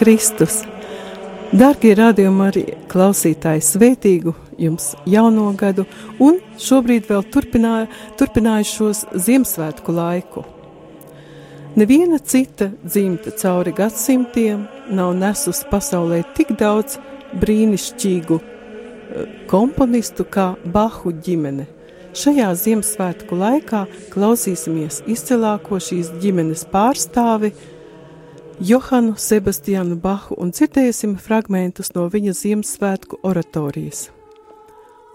Kristus! Darbie radījumi, arī klausītāji, svētīgu jums jauno gadu, un šobrīd vēl turpināja, turpinājušos Ziemassvētku laiku. Neviena cita dzimta cauri gadsimtiem nav nesusi pasaulē tik daudz brīnišķīgu eh, komponistu kā Bahu ģimene. Šajā Ziemassvētku laikā klausīsimies izcilāko šīs ģimenes pārstāvi – Johanu Sebastianu Bahu un dzirdēsim fragmentus no viņa Ziemassvētku oratorijas.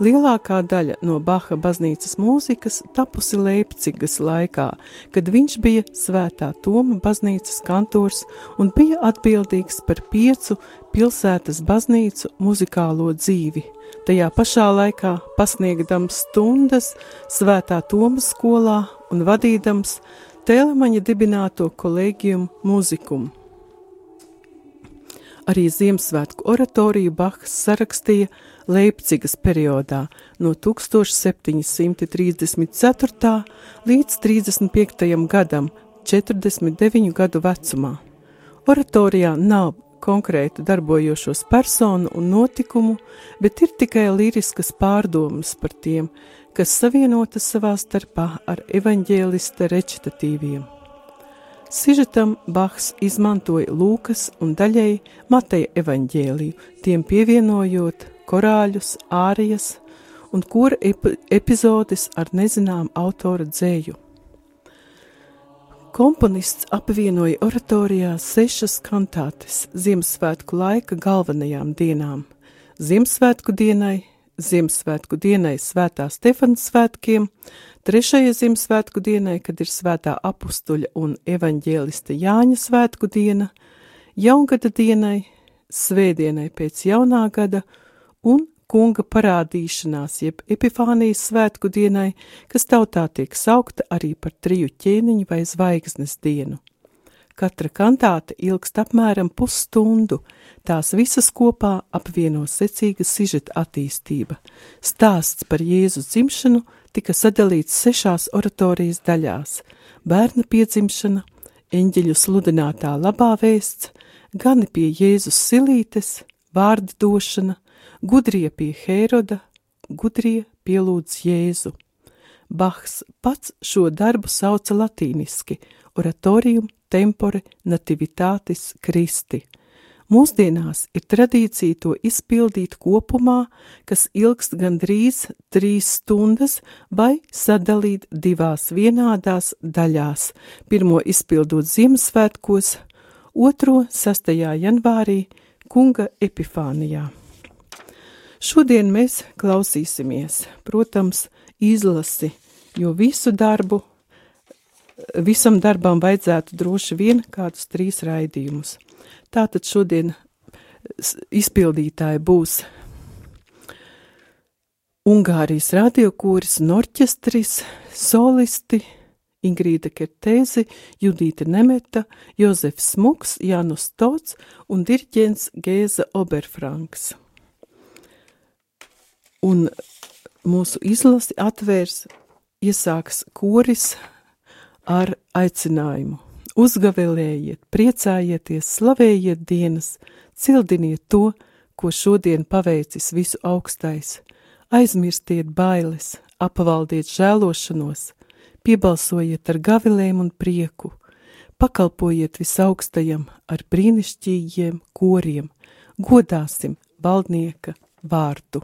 Lielākā daļa no Baha baznīcas mūzikas tapusi Leipcigas laikā, kad viņš bija svētā Toma baznīcas kantors un bija atbildīgs par piecu pilsētas baznīcu muzikālo dzīvi. Tajā pašā laikā pasniegdams stundas svētā Toma skolā un vadīdams Telemaņa dibināto kolēģiju mūzikumu. Arī Ziemassvētku oratoriju Bahs sarakstīja Leipcigas periodā no 1734. līdz 35. gadam, 49 gadu vecumā. Oratorijā nav konkrētu darbojošos personu un notikumu, bet ir tikai liriskas pārdomas par tiem, kas savienotas savā starpā ar evaņģēlista recitatīviem. Sižetam Bahs izmantoja Lūkas un daļēji Mateja evaņģēliju, tiem pievienojot korāļus, ārijas un kura ep epizodes ar nezinām autora dzēju. Komponists apvienoja oratorijā sešas kantātes Ziemassvētku laika galvenajām dienām - Ziemassvētku dienai, Ziemassvētku dienai svētā Stefana svētkiem, trešajai Ziemassvētku dienai, kad ir svētā apustuļa un evaņģēlista Jāņa svētku diena, jaungada dienai, svētdienai pēc jaunā gada un kunga parādīšanās, jeb epifānijas svētku dienai, kas tautā tiek saukta arī par triju ķēniņu vai zvaigznes dienu. Katra kantāte ilgst apmēram pusstundu, tās visas kopā apvieno secīga sižeta attīstība. Stāsts par Jēzus dzimšanu tika sadalīts sešās oratorijas daļās - bērna piedzimšana, eņģeļu sludinātā labā vēsts, gani pie Jēzus silītes, vārda došana, gudrie pie Hēroda, gudrie pielūdz Jēzu. Bahs pats šo darbu sauca latīniski – oratorium tempore nativitātis Kristi. Mūsdienās ir tradīcija to izpildīt kopumā, kas ilgst gandrīz trīs stundas, vai sadalīt divās vienādās daļās. Pirmo izpildot Ziemassvētkos, otro 6. janvārī Kunga Epifānijā. Šodien mēs klausīsimies, protams, izlasi, jo visu darbu visam darbam vajadzētu droši vien kādus trīs raidījumus. Tātad šodien izpildītāji būs Ungārijas radiokūris un orķestris, solisti, Ingrīda Kertēzi, Judīta Nemeta, Jozefs Smuks, Janus Tots un diriģents Gēza Oberfranks. Un mūsu izlasi atvērs, iesāks koris ar aicinājumu. Uzgavēlējiet, priecājieties, slavējiet dienas, cildiniet to, ko šodien paveicis visu augstais, aizmirstiet bailes, apavaldiet žēlošanos, piebalsojiet ar gavilēm un prieku, pakalpojiet visaugstajam ar brīnišķīgiem koriem, godāsim valdnieka vārdu.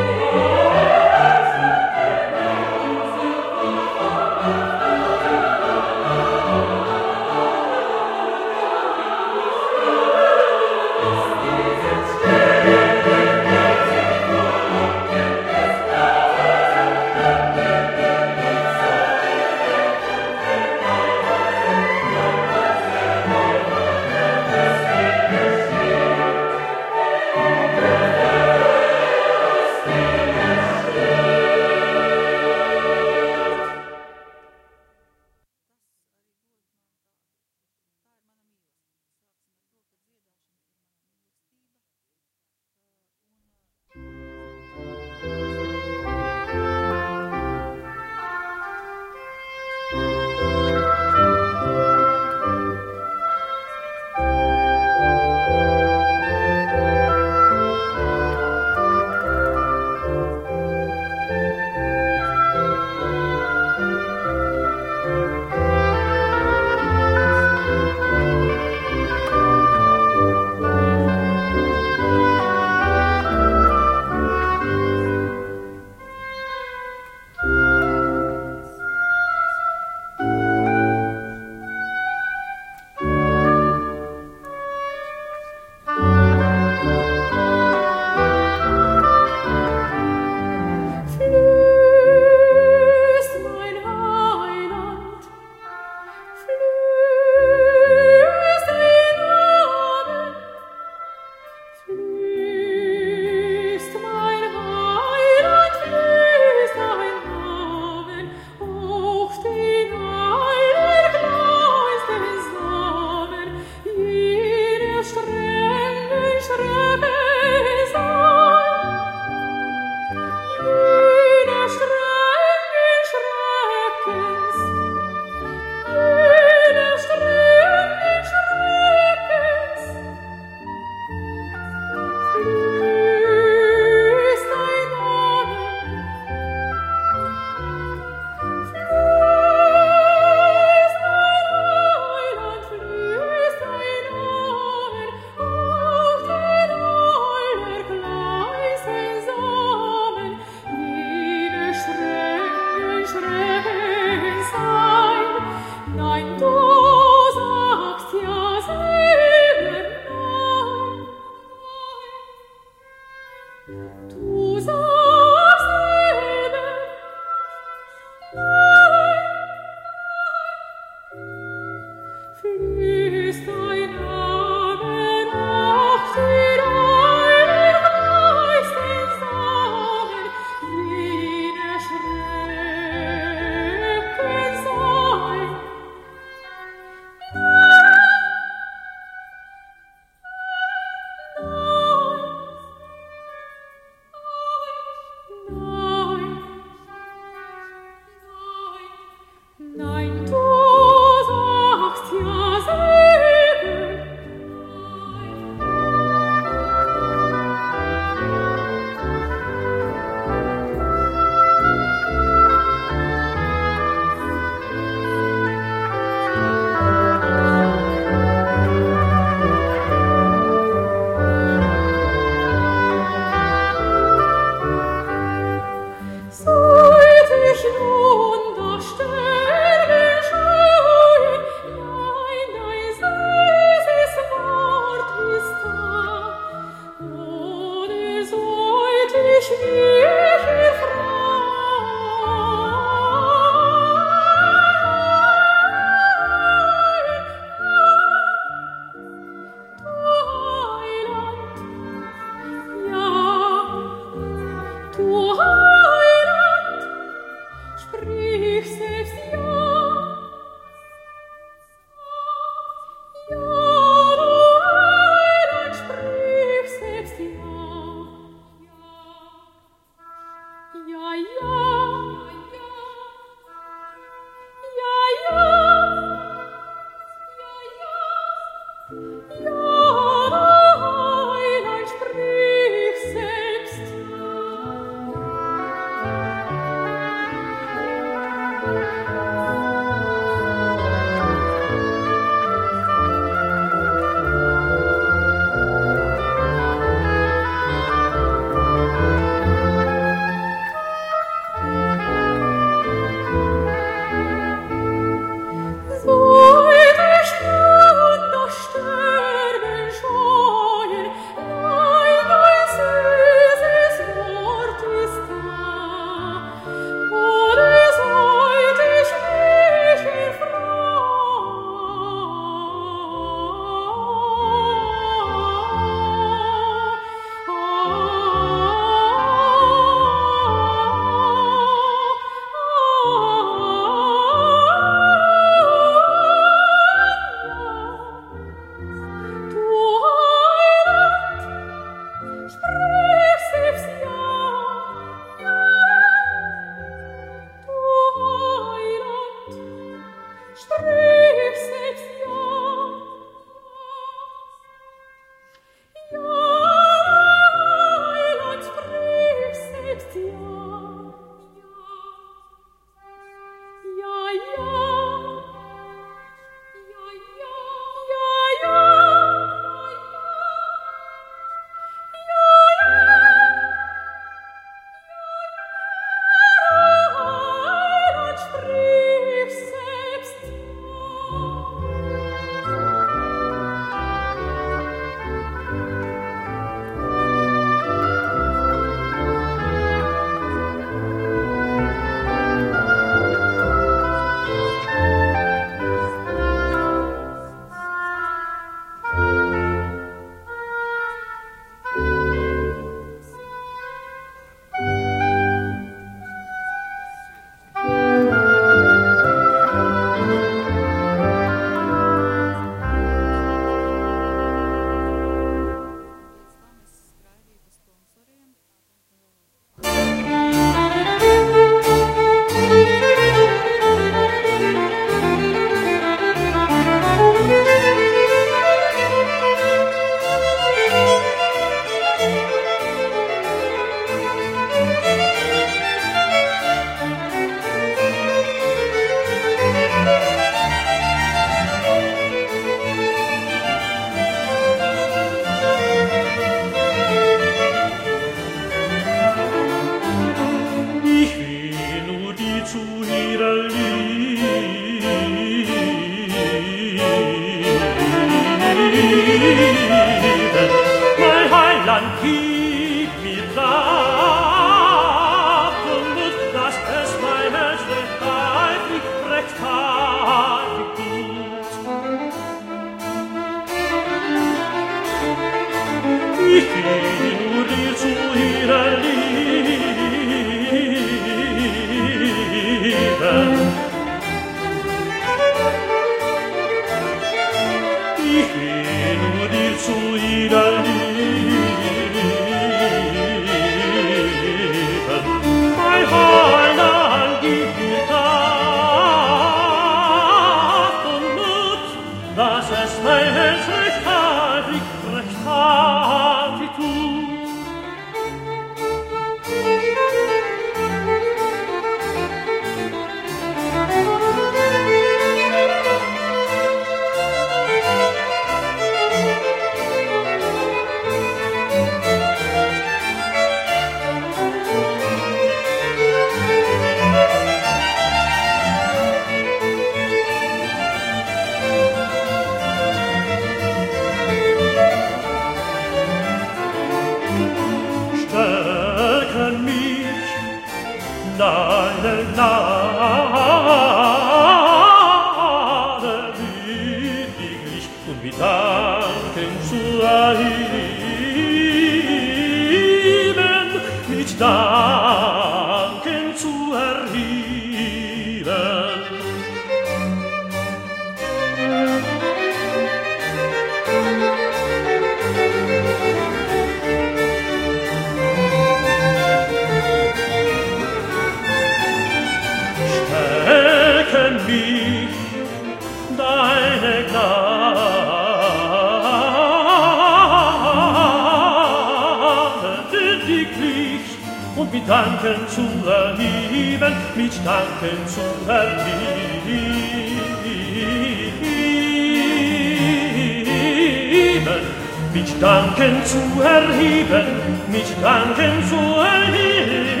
Mit Danken zu erheben, mit Danken zu erheben,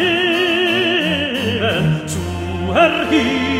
zu erheben.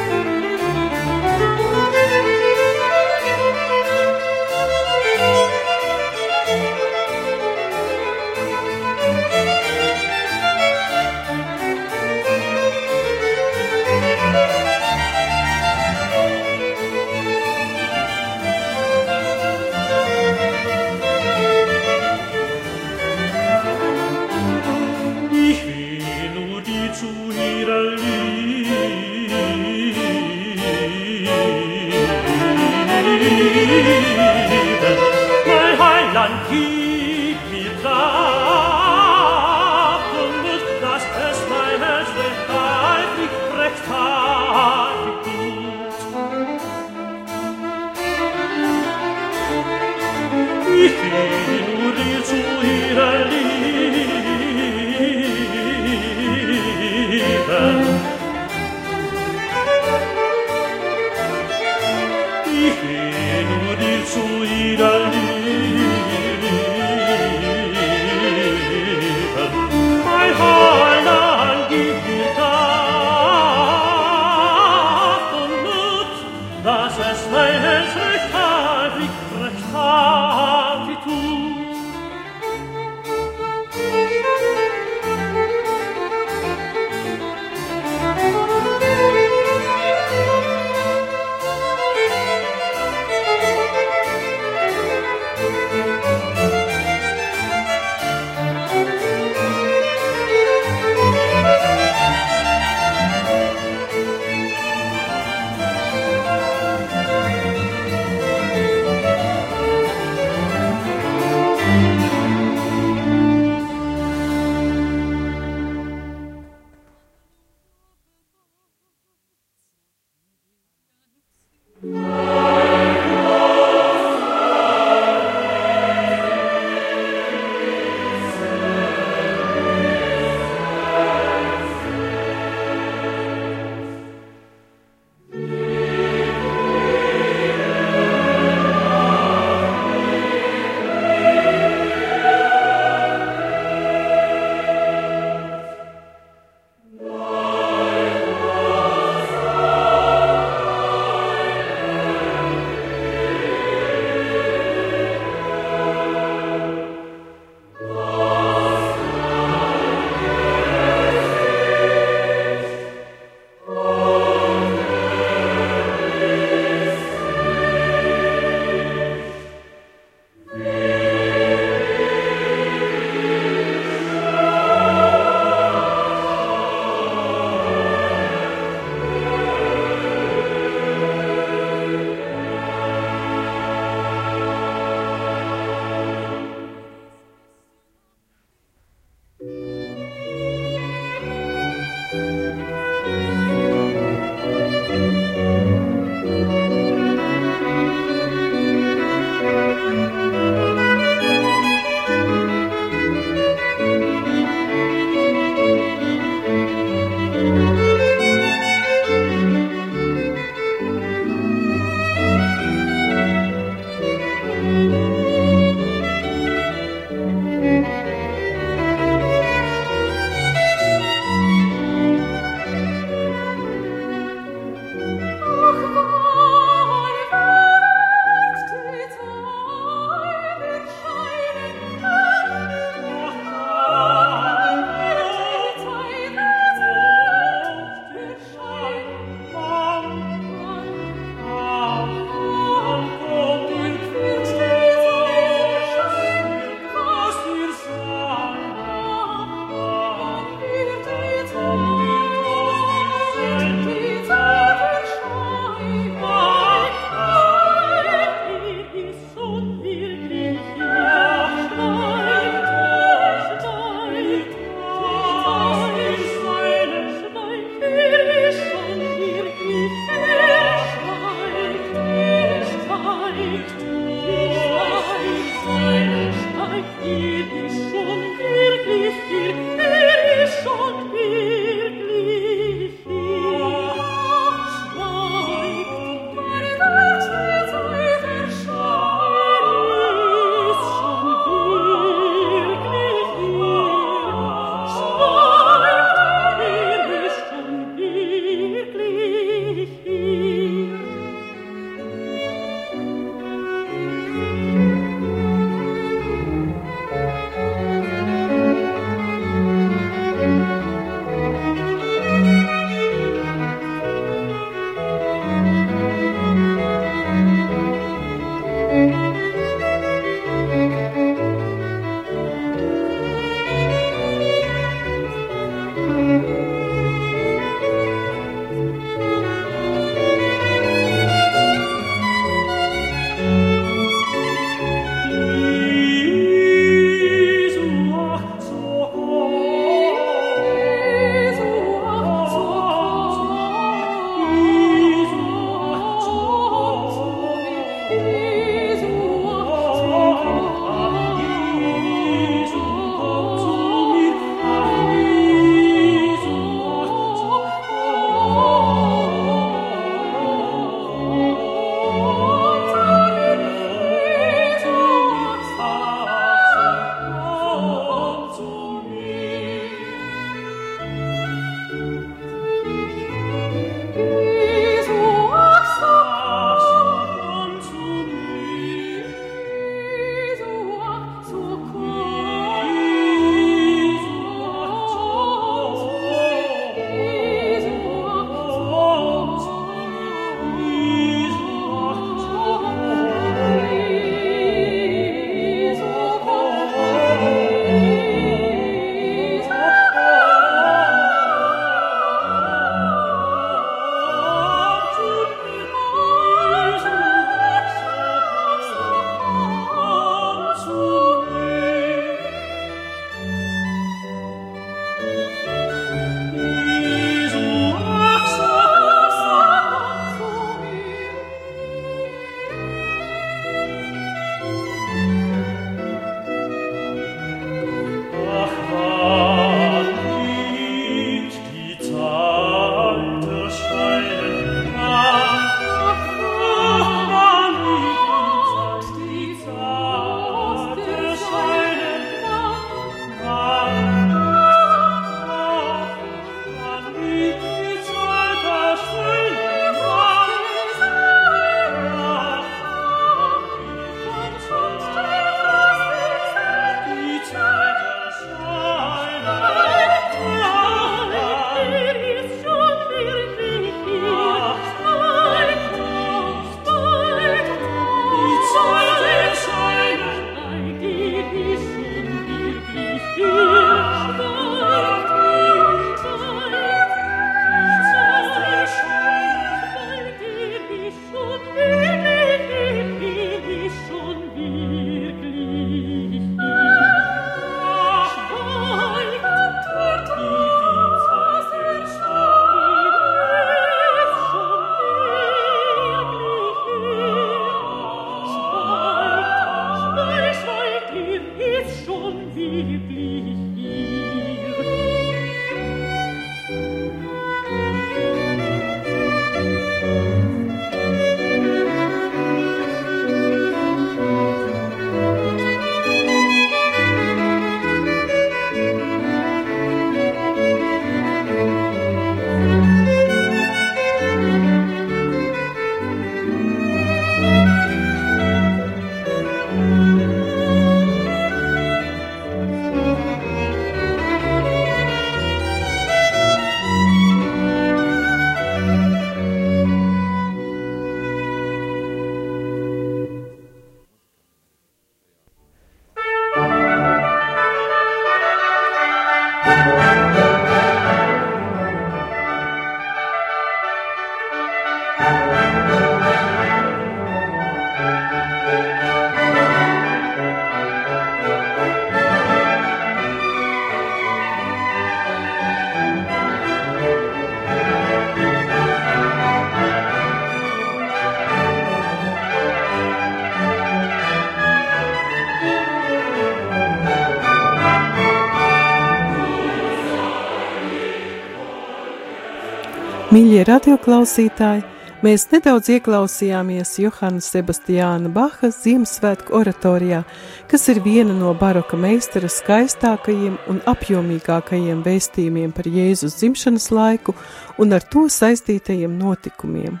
Mīļie radioklausītāji, mēs nedaudz ieklausījāmies Johana Sebastiāna Baha Ziemassvētku oratorijā, kas ir viena no baroka meistara skaistākajiem un apjomīgākajiem vēstījumiem par Jēzus dzimšanas laiku un ar to saistītajiem notikumiem.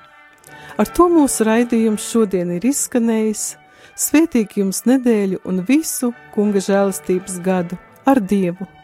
Ar to mūsu raidījums šodien ir izskanējis. Svētīgi jums nedēļu un visu kunga žēlastības gadu ar Dievu!